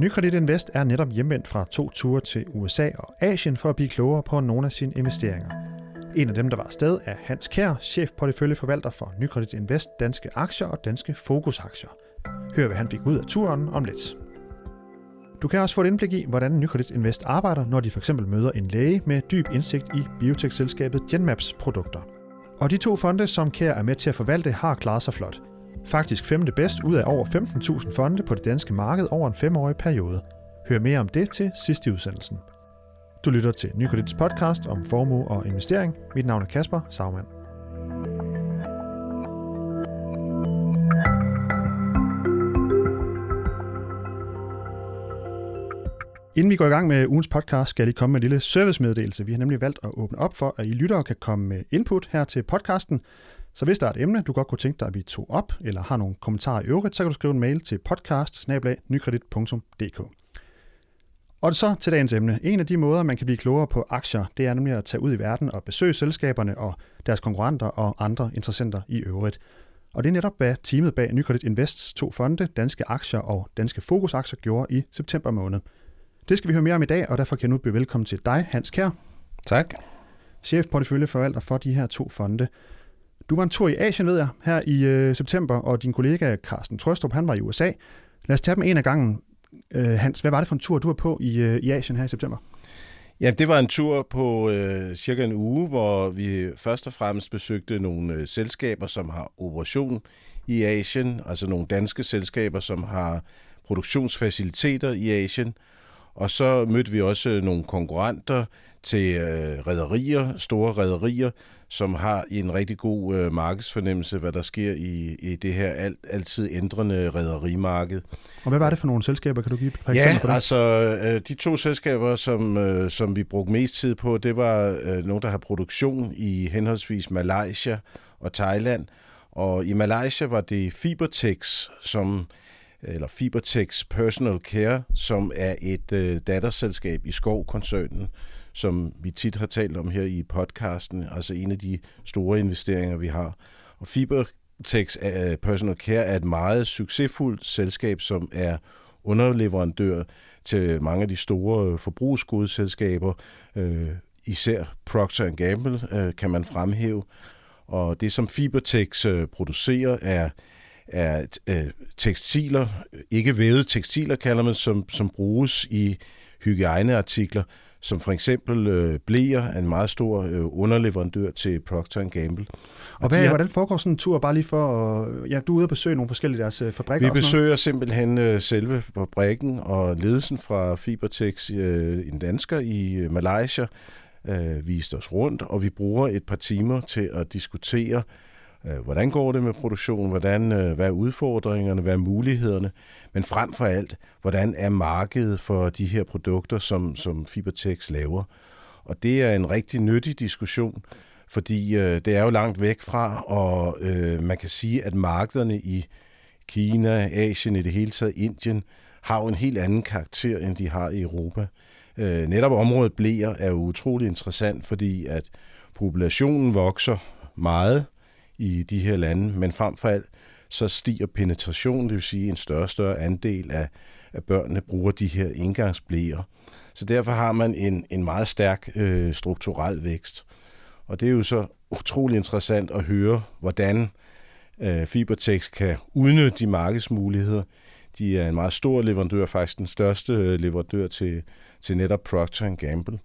Nykredit Invest er netop hjemvendt fra to ture til USA og Asien for at blive klogere på nogle af sine investeringer. En af dem, der var afsted, er Hans Kær, forvalter for Nykredit Invest Danske Aktier og Danske Fokusaktier. Hør, hvad han fik ud af turen om lidt. Du kan også få et indblik i, hvordan Nykredit Invest arbejder, når de f.eks. møder en læge med dyb indsigt i biotech-selskabet Genmaps produkter. Og de to fonde, som Kær er med til at forvalte, har klaret sig flot. Faktisk femte bedst ud af over 15.000 fonde på det danske marked over en femårig periode. Hør mere om det til sidste i udsendelsen. Du lytter til Nykredits podcast om formue og investering. Mit navn er Kasper Sagmann. Inden vi går i gang med ugens podcast, skal jeg lige komme med en lille servicemeddelelse. Vi har nemlig valgt at åbne op for, at I lyttere kan komme med input her til podcasten. Så hvis der er et emne, du godt kunne tænke dig, at vi tog op, eller har nogle kommentarer i øvrigt, så kan du skrive en mail til podcast Og så til dagens emne. En af de måder, man kan blive klogere på aktier, det er nemlig at tage ud i verden og besøge selskaberne og deres konkurrenter og andre interessenter i øvrigt. Og det er netop, hvad teamet bag Nykredit Invests to fonde, Danske Aktier og Danske Fokusaktier, gjorde i september måned. Det skal vi høre mere om i dag, og derfor kan jeg nu byde velkommen til dig, Hans Kær. Tak. Chef porteføljeforvalter for de her to fonde. Du var en tur i Asien, ved jeg, her i øh, september, og din kollega Carsten Trøstrup, han var i USA. Lad os tage dem en af gangen. Øh, Hans, hvad var det for en tur, du var på i, øh, i Asien her i september? Ja, det var en tur på øh, cirka en uge, hvor vi først og fremmest besøgte nogle øh, selskaber, som har operation i Asien, altså nogle danske selskaber, som har produktionsfaciliteter i Asien, og så mødte vi også nogle konkurrenter til øh, rædderier, store rædderier, som har en rigtig god øh, markedsfornemmelse, hvad der sker i, i det her alt, altid ændrende rædderimarked. Og hvad var det for nogle selskaber? Kan du give et ja, på det? altså øh, de to selskaber, som, øh, som vi brugte mest tid på, det var øh, nogle, der har produktion i henholdsvis Malaysia og Thailand. Og i Malaysia var det Fibertex, som eller Fibertex Personal Care, som er et øh, datterselskab i Skov-koncernen, som vi tit har talt om her i podcasten, altså en af de store investeringer, vi har. Og Fibertex øh, Personal Care er et meget succesfuldt selskab, som er underleverandør til mange af de store øh, forbrugsgodsselskaber, øh, især Procter Gamble øh, kan man fremhæve. Og det, som Fibertex øh, producerer, er er øh, tekstiler, ikke vævede tekstiler kalder man, som, som bruges i hygiejneartikler, som for eksempel øh, blæer er en meget stor øh, underleverandør til Procter Gamble. Og, og hvad, har, hvordan foregår sådan en tur, bare lige for at, ja, du er ude og besøge nogle forskellige deres øh, fabrikker? Vi besøger simpelthen øh, selve fabrikken og ledelsen fra Fibertex, øh, en dansker i øh, Malaysia, øh, viste os rundt, og vi bruger et par timer til at diskutere Øh, Øh, hvordan går det med produktionen? Hvordan, øh, hvad er udfordringerne? Hvad er mulighederne? Men frem for alt, hvordan er markedet for de her produkter, som, som Fibertex laver? Og det er en rigtig nyttig diskussion, fordi øh, det er jo langt væk fra, og øh, man kan sige, at markederne i Kina, Asien i det hele taget, Indien, har jo en helt anden karakter, end de har i Europa. Øh, netop området blæer er jo utrolig interessant, fordi at populationen vokser meget, i de her lande, men frem for alt så stiger penetrationen, det vil sige en større og større andel af, af børnene bruger de her indgangsblæer. Så derfor har man en, en meget stærk øh, strukturel vækst. Og det er jo så utrolig interessant at høre, hvordan øh, Fibertex kan udnytte de markedsmuligheder. De er en meget stor leverandør, faktisk den største øh, leverandør til, til netop Procter Gamble.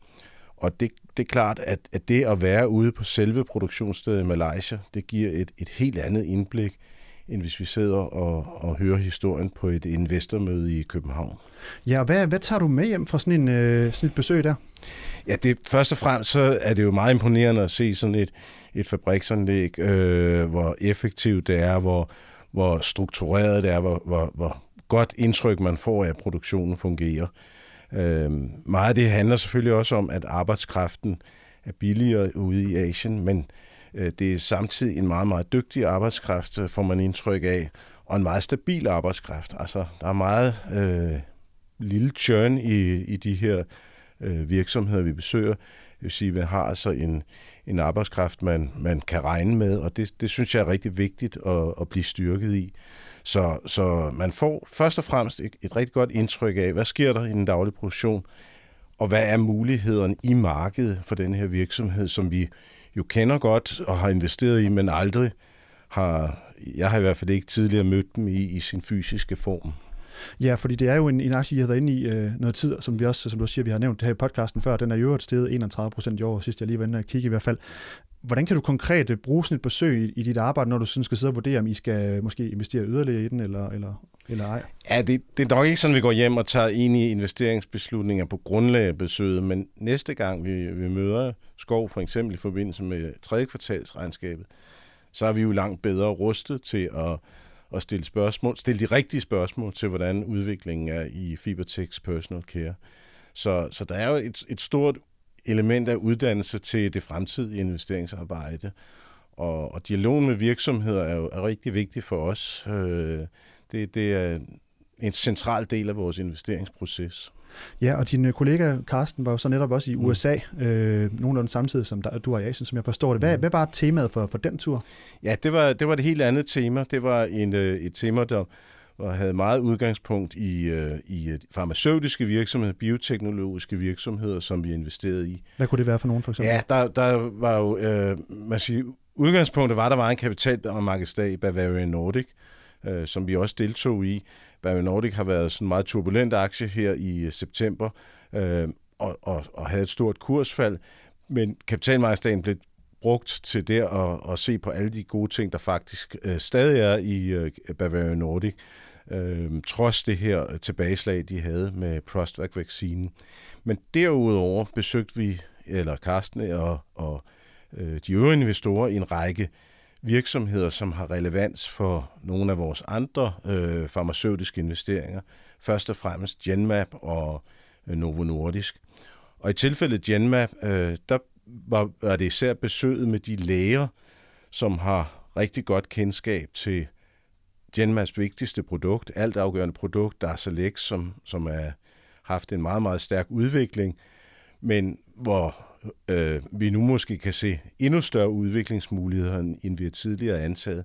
Og det, det er klart, at, at det at være ude på selve produktionsstedet i Malaysia, det giver et, et helt andet indblik, end hvis vi sidder og, og hører historien på et investormøde i København. Ja, og hvad, hvad tager du med hjem fra sådan, en, øh, sådan et besøg der? Ja, det, først og fremmest så er det jo meget imponerende at se sådan et, et fabriksanlæg, øh, hvor effektivt det er, hvor, hvor struktureret det er, hvor, hvor, hvor godt indtryk man får af, at produktionen fungerer. Øh, meget af det handler selvfølgelig også om, at arbejdskraften er billigere ude i Asien, men øh, det er samtidig en meget, meget dygtig arbejdskraft, øh, får man indtryk af, og en meget stabil arbejdskraft. Altså, der er meget øh, lille churn i, i de her øh, virksomheder, vi besøger. Det vil sige, at vi har altså en, en arbejdskraft, man, man kan regne med, og det, det synes jeg er rigtig vigtigt at, at blive styrket i. Så, så man får først og fremmest et, et rigtig godt indtryk af, hvad sker der i den daglige produktion, og hvad er mulighederne i markedet for den her virksomhed, som vi jo kender godt og har investeret i, men aldrig har, jeg har i hvert fald ikke tidligere mødt dem i, i sin fysiske form. Ja, fordi det er jo en, en aktie, I har været inde i øh, noget tid, som vi også, som du siger, vi har nævnt her i podcasten før, den er jo øvrigt steget 31 procent i år, sidst jeg lige var inde og kigge i hvert fald. Hvordan kan du konkret øh, bruge sådan et besøg i, i dit arbejde, når du sådan skal sidde og vurdere, om I skal øh, måske investere yderligere i den, eller, eller, eller ej? Ja, det, det er nok ikke sådan, vi går hjem og tager ind i investeringsbeslutninger på grundlag af besøget, men næste gang vi, vi møder Skov, for eksempel i forbindelse med tredje kvartalsregnskabet, så er vi jo langt bedre rustet til at, at stille spørgsmål, stille de rigtige spørgsmål til, hvordan udviklingen er i Fibertex Personal Care. Så, så der er jo et, et stort element af uddannelse til det fremtidige investeringsarbejde. Og, og dialogen med virksomheder er jo er rigtig vigtig for os. Øh, det, det er en central del af vores investeringsproces. Ja, og din øh, kollega Carsten var jo så netop også i USA, mm. øh, nogenlunde samtidig som du var i Asien, som jeg forstår det. Hvad, mm. hvad var temaet for, for den tur? Ja, det var, det var et helt andet tema. Det var en, øh, et tema, der og havde meget udgangspunkt i, øh, i farmaceutiske virksomheder, bioteknologiske virksomheder, som vi investerede i. Hvad kunne det være for nogen, for eksempel? Ja, der, der var jo, øh, man siger, udgangspunktet var, at der var en kapitalmarkedsdag i Bavarian Nordic, øh, som vi også deltog i. Bavarian Nordic har været sådan en meget turbulent aktie her i øh, september, øh, og, og, og havde et stort kursfald, men kapitalmarkedsdagen blev brugt til der at, at se på alle de gode ting, der faktisk øh, stadig er i øh, Bavarian Nordic, øh, trods det her tilbageslag, de havde med Prostvac-vaccinen. Men derudover besøgte vi, eller Carsten og, og øh, de øvrige investorer, i en række virksomheder, som har relevans for nogle af vores andre øh, farmaceutiske investeringer. Først og fremmest Genmap og øh, Novo Nordisk. Og i tilfældet Genmap, øh, der var, var det især besøget med de læger, som har rigtig godt kendskab til Genmaps vigtigste produkt, altafgørende produkt, Darzalex, som, som er haft en meget, meget stærk udvikling, men hvor øh, vi nu måske kan se endnu større udviklingsmuligheder, end vi har tidligere antaget.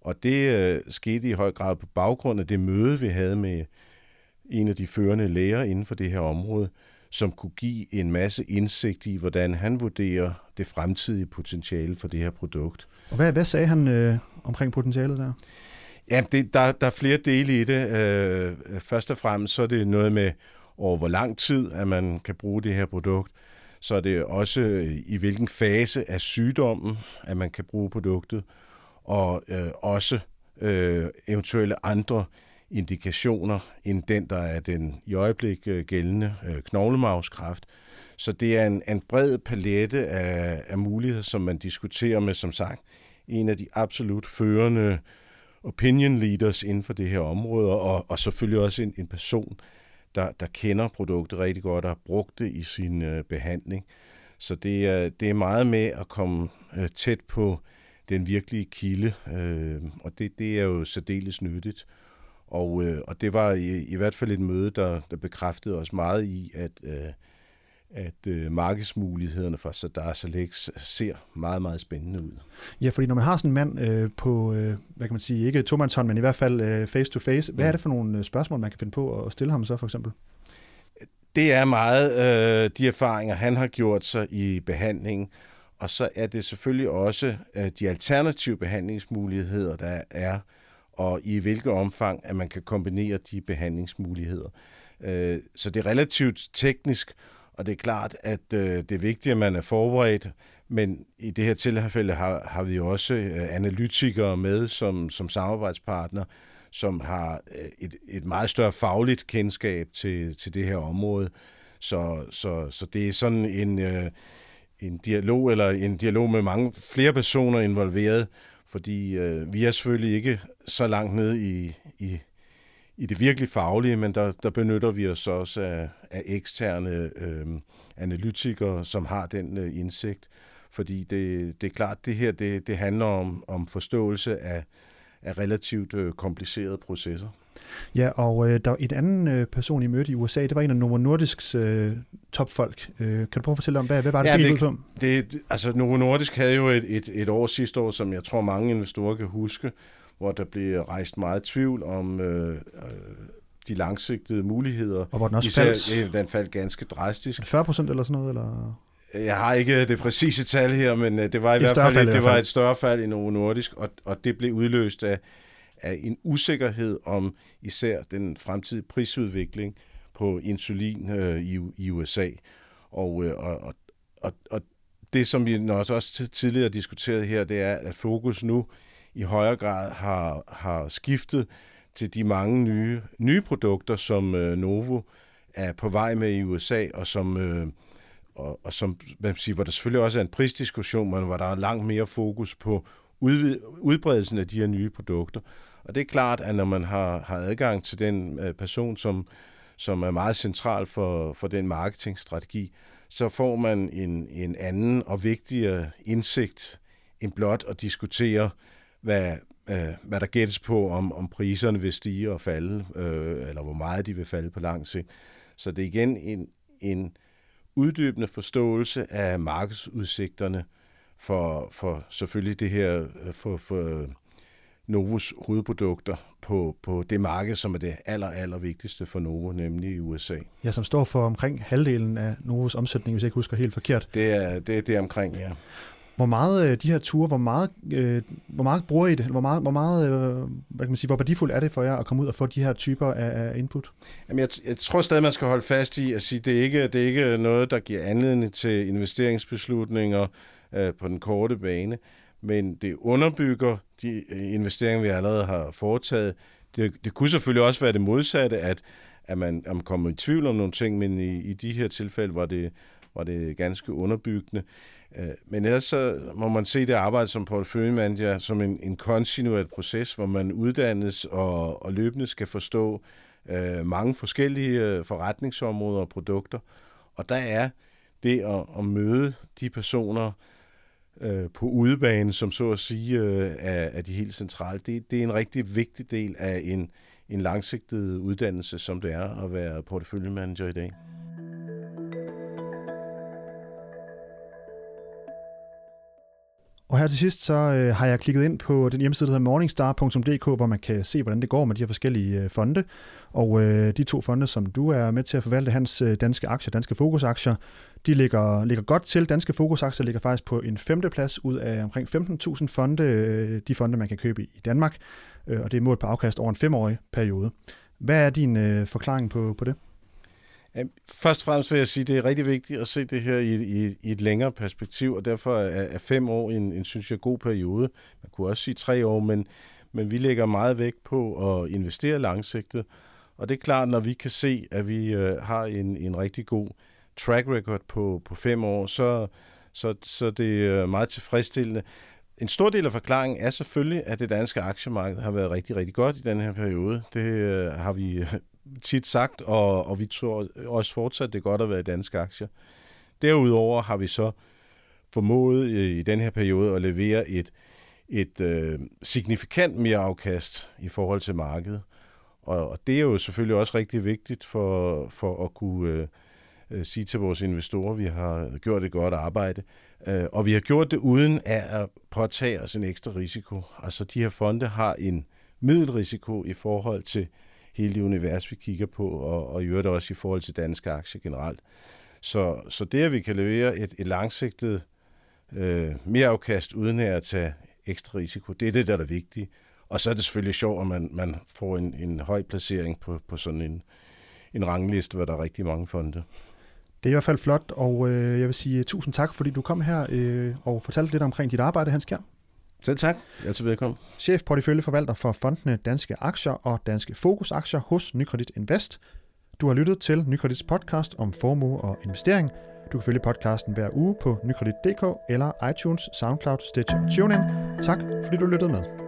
Og det øh, skete i høj grad på baggrund af det møde, vi havde med en af de førende læger inden for det her område, som kunne give en masse indsigt i, hvordan han vurderer det fremtidige potentiale for det her produkt. Og hvad, hvad sagde han øh, omkring potentialet der? Ja, det, der, der er flere dele i det. Øh, først og fremmest så er det noget med, over hvor lang tid at man kan bruge det her produkt. Så er det også øh, i hvilken fase af sygdommen, at man kan bruge produktet. Og øh, også øh, eventuelle andre indikationer end den, der er den i øjeblik øh, gældende øh, knoglemavskræft. Så det er en, en bred palette af, af muligheder, som man diskuterer med, som sagt, en af de absolut førende opinion leaders inden for det her område, og, og selvfølgelig også en, en person, der, der kender produktet rigtig godt og har brugt det i sin øh, behandling. Så det er, det er meget med at komme øh, tæt på den virkelige kilde, øh, og det, det er jo særdeles nyttigt. Og, øh, og det var i, i hvert fald et møde, der, der bekræftede os meget i, at, øh, at øh, markedsmulighederne for Sadar Salex ser meget, meget spændende ud. Ja, fordi når man har sådan en mand øh, på, øh, hvad kan man sige, ikke tomandshånd, men i hvert fald øh, face to face, hvad mm. er det for nogle øh, spørgsmål, man kan finde på at stille ham så for eksempel? Det er meget øh, de erfaringer, han har gjort sig i behandlingen, og så er det selvfølgelig også øh, de alternative behandlingsmuligheder, der er og i hvilket omfang, at man kan kombinere de behandlingsmuligheder. Øh, så det er relativt teknisk, og det er klart, at øh, det er vigtigt, at man er forberedt, men i det her tilfælde har, har vi også øh, analytikere med som, som samarbejdspartner, som har øh, et, et meget større fagligt kendskab til, til det her område. Så, så, så det er sådan en, øh, en dialog, eller en dialog med mange flere personer involveret, fordi øh, vi er selvfølgelig ikke så langt nede i, i, i det virkelig faglige, men der, der benytter vi os også af, af eksterne øh, analytikere, som har den øh, indsigt. Fordi det, det er klart, det her det, det handler om, om forståelse af, af relativt øh, komplicerede processer. Ja, og øh, der var en anden øh, person, I mødte i USA, det var en af Novo Nordisks øh, topfolk. Øh, kan du prøve at fortælle om, hvad, hvad var det, ja, det, det, det, altså Novo Nordisk havde jo et, et, et år sidste år, som jeg tror mange investorer kan huske, hvor der blev rejst meget tvivl om øh, øh, de langsigtede muligheder. Og hvor den også Især, faldt? Den faldt ganske drastisk. 40 procent eller sådan noget? Eller? Jeg har ikke det præcise tal her, men øh, det var i et hvert fald, fald, det var et større fald i Novo Nordisk, og, og det blev udløst af, af en usikkerhed om især den fremtidige prisudvikling på insulin øh, i, i USA. Og, øh, og, og, og det, som vi også tidligere diskuteret her, det er, at fokus nu i højere grad har, har skiftet til de mange nye, nye produkter, som øh, Novo er på vej med i USA, og som, øh, og, og som man siger, hvor der selvfølgelig også er en prisdiskussion, men hvor der er langt mere fokus på udvid, udbredelsen af de her nye produkter. Og det er klart, at når man har, har adgang til den øh, person, som, som er meget central for, for den marketingstrategi, så får man en, en anden og vigtigere indsigt end blot at diskutere, hvad, øh, hvad der gættes på, om, om priserne vil stige og falde, øh, eller hvor meget de vil falde på lang sigt. Så det er igen en, en uddybende forståelse af markedsudsigterne for, for selvfølgelig det her, for, for Novos hovedprodukter på, på det marked, som er det aller, aller vigtigste for Novo, nemlig i USA. Ja, som står for omkring halvdelen af Novos omsætning, hvis jeg ikke husker helt forkert. Det er det, det er omkring, ja. Hvor meget øh, de her ture, hvor meget, øh, hvor meget bruger I det? Hvor meget, hvor meget øh, hvad kan man sige, hvor værdifuldt er det for jer at komme ud og få de her typer af, af input? Jamen jeg, jeg tror stadig, man skal holde fast i at sige, det er ikke, det er ikke noget, der giver anledning til investeringsbeslutninger øh, på den korte bane, men det underbygger de øh, investeringer, vi allerede har foretaget. Det, det kunne selvfølgelig også være det modsatte, at, at man, om kommer i tvivl om nogle ting, men i, i de her tilfælde var det, var det ganske underbyggende. Øh, men ellers så må man se det arbejde som portføljemanager som en, en kontinuerlig proces, hvor man uddannes og, og løbende skal forstå øh, mange forskellige øh, forretningsområder og produkter. Og der er det at, at møde de personer øh, på udebane, som så at sige øh, er, er de helt centrale, det, det er en rigtig vigtig del af en, en langsigtet uddannelse, som det er at være porteføljemanager i dag. Og her til sidst, så øh, har jeg klikket ind på den hjemmeside, der hedder morningstar.dk, hvor man kan se, hvordan det går med de her forskellige øh, fonde. Og øh, de to fonde, som du er med til at forvalte, hans øh, danske aktier, danske fokusaktier, de ligger, ligger godt til. Danske fokusaktier ligger faktisk på en femteplads ud af omkring 15.000 fonde, øh, de fonde, man kan købe i Danmark. Øh, og det er målt på afkast over en femårig periode. Hvad er din øh, forklaring på, på det? Først og fremmest vil jeg sige, at det er rigtig vigtigt at se det her i, i, i et længere perspektiv, og derfor er, er fem år en, en, synes jeg, god periode. Man kunne også sige tre år, men, men vi lægger meget vægt på at investere langsigtet. Og det er klart, når vi kan se, at vi øh, har en, en rigtig god track record på, på fem år, så, så, så det er meget tilfredsstillende. En stor del af forklaringen er selvfølgelig, at det danske aktiemarked har været rigtig, rigtig godt i den her periode. Det øh, har vi tit sagt, og, og vi tror også fortsat, det er godt at være i danske aktier. Derudover har vi så formået øh, i den her periode at levere et, et øh, signifikant mere afkast i forhold til markedet. Og, og det er jo selvfølgelig også rigtig vigtigt for, for at kunne øh, øh sige til vores investorer, at vi har gjort et godt arbejde. Øh, og vi har gjort det uden at påtage os en ekstra risiko. Altså de her fonde har en middelrisiko i forhold til hele det univers, vi kigger på, og, og i øvrigt også i forhold til danske aktier generelt. Så, så det, at vi kan levere et, et langsigtet øh, mere afkast uden at tage ekstra risiko, det er det, der er det vigtige. Og så er det selvfølgelig sjovt, at man, man får en, en høj placering på, på sådan en, en rangliste, hvor der er rigtig mange fonde. Det er i hvert fald flot, og øh, jeg vil sige tusind tak, fordi du kom her øh, og fortalte lidt omkring dit arbejde, Hans Kjær. Selv tak. Altid velkommen. Chef porteføljeforvalter for fondene Danske Aktier og Danske Fokusaktier hos Nykredit Invest. Du har lyttet til Nykredits podcast om formue og investering. Du kan følge podcasten hver uge på nykredit.dk eller iTunes, SoundCloud, Stitcher og TuneIn. Tak fordi du lyttede med.